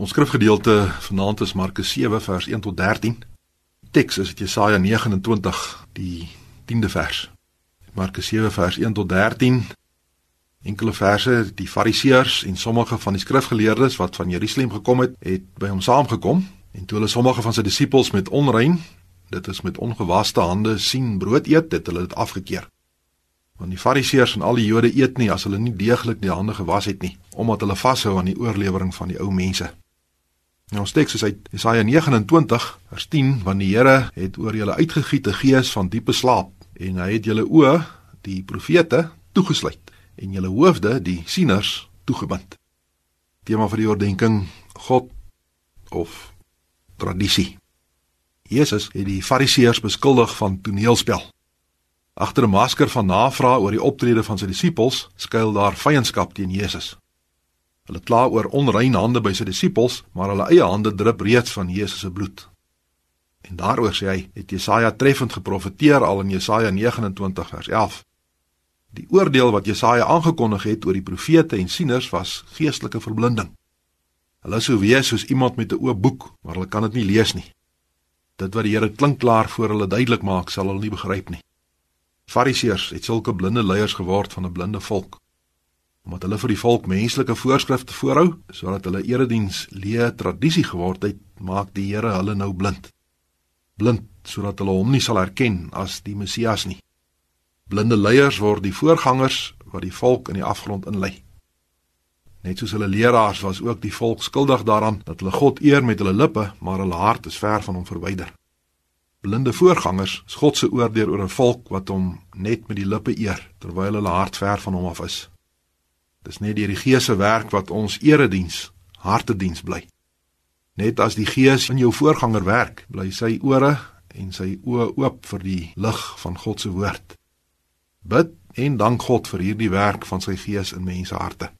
Ons skrifgedeelte vanaand is Markus 7 vers 1 tot 13. Teks is Jesaja 29 die 10de vers. Markus 7 vers 1 tot 13. Enkele verse, die Fariseërs en sommige van die skrifgeleerdes wat van Jerusalem gekom het, het by hom saamgekom en toe hulle sommige van sy disippels met onrein, dit is met ongewaste hande sien brood eet, het hulle dit afgekeer. Want die Fariseërs en al die Jode eet nie as hulle nie deeglik die hande gewas het nie, omdat hulle vashou aan die oorlewering van die ou mense. Nou ons teks is uit Jesaja 29 vers 10, want die Here het oor julle uitgegiet 'n gees van diepe slaap en hy het julle oë, die profete, toegesluit en julle hoofde, die sieners, toegebind. Tema vir die oordeenking: God of tradisie. Jesus het die Fariseërs beskuldig van toneelspel. Agter 'n masker van navraag oor die optrede van sy disippels skuil daar vyandskap teen Jesus. Hulle kla oor onrein hande by sy disippels, maar hulle eie hande drup reeds van Jesus se bloed. En daaroor sê hy, het Jesaja treffend geprofeteer al in Jesaja 29 vers 11. Die oordeel wat Jesaja aangekondig het oor die profete en sieners was geestelike verblinding. Hulle sou wees soos iemand met 'n oop boek, maar hulle kan dit nie lees nie. Dit wat die Here klinkklaar voor hulle duidelik maak, sal hulle nie begryp nie. Fariseërs het sulke blinde leiers geword van 'n blinde volk. Omdat hulle vir die volk menslike voorskrifte voorhou sodat hulle erediens leë tradisie geword het, maak die Here hulle nou blind. Blind sodat hulle hom nie sal herken as die Messias nie. Blinde leiers word die voorgangers wat die volk in die afgrond inlei. Net soos hulle leraars was ook die volk skuldig daaraan dat hulle God eer met hulle lippe, maar hulle hart is ver van hom verwyder blinde voorgangers God se oordeel oor 'n volk wat hom net met die lippe eer terwyl hulle hart ver van hom af is. Dis net deur die Gees se werk wat ons erediens, hartediens bly. Net as die Gees in jou voorganger werk, bly sy ore en sy oë oop vir die lig van God se woord. Bid en dank God vir hierdie werk van sy Gees in mense harte.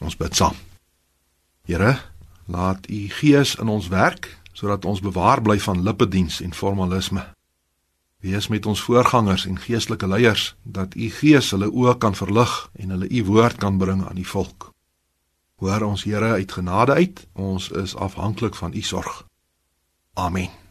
Ons bid saam. Here, laat u Gees in ons werk sodat ons bewaar bly van lippediens en formalisme. Wees met ons voorgangers en geestelike leiers dat u gees hulle oë kan verlig en hulle u woord kan bring aan die volk. Hoor ons Here uit genade uit, ons is afhanklik van u sorg. Amen.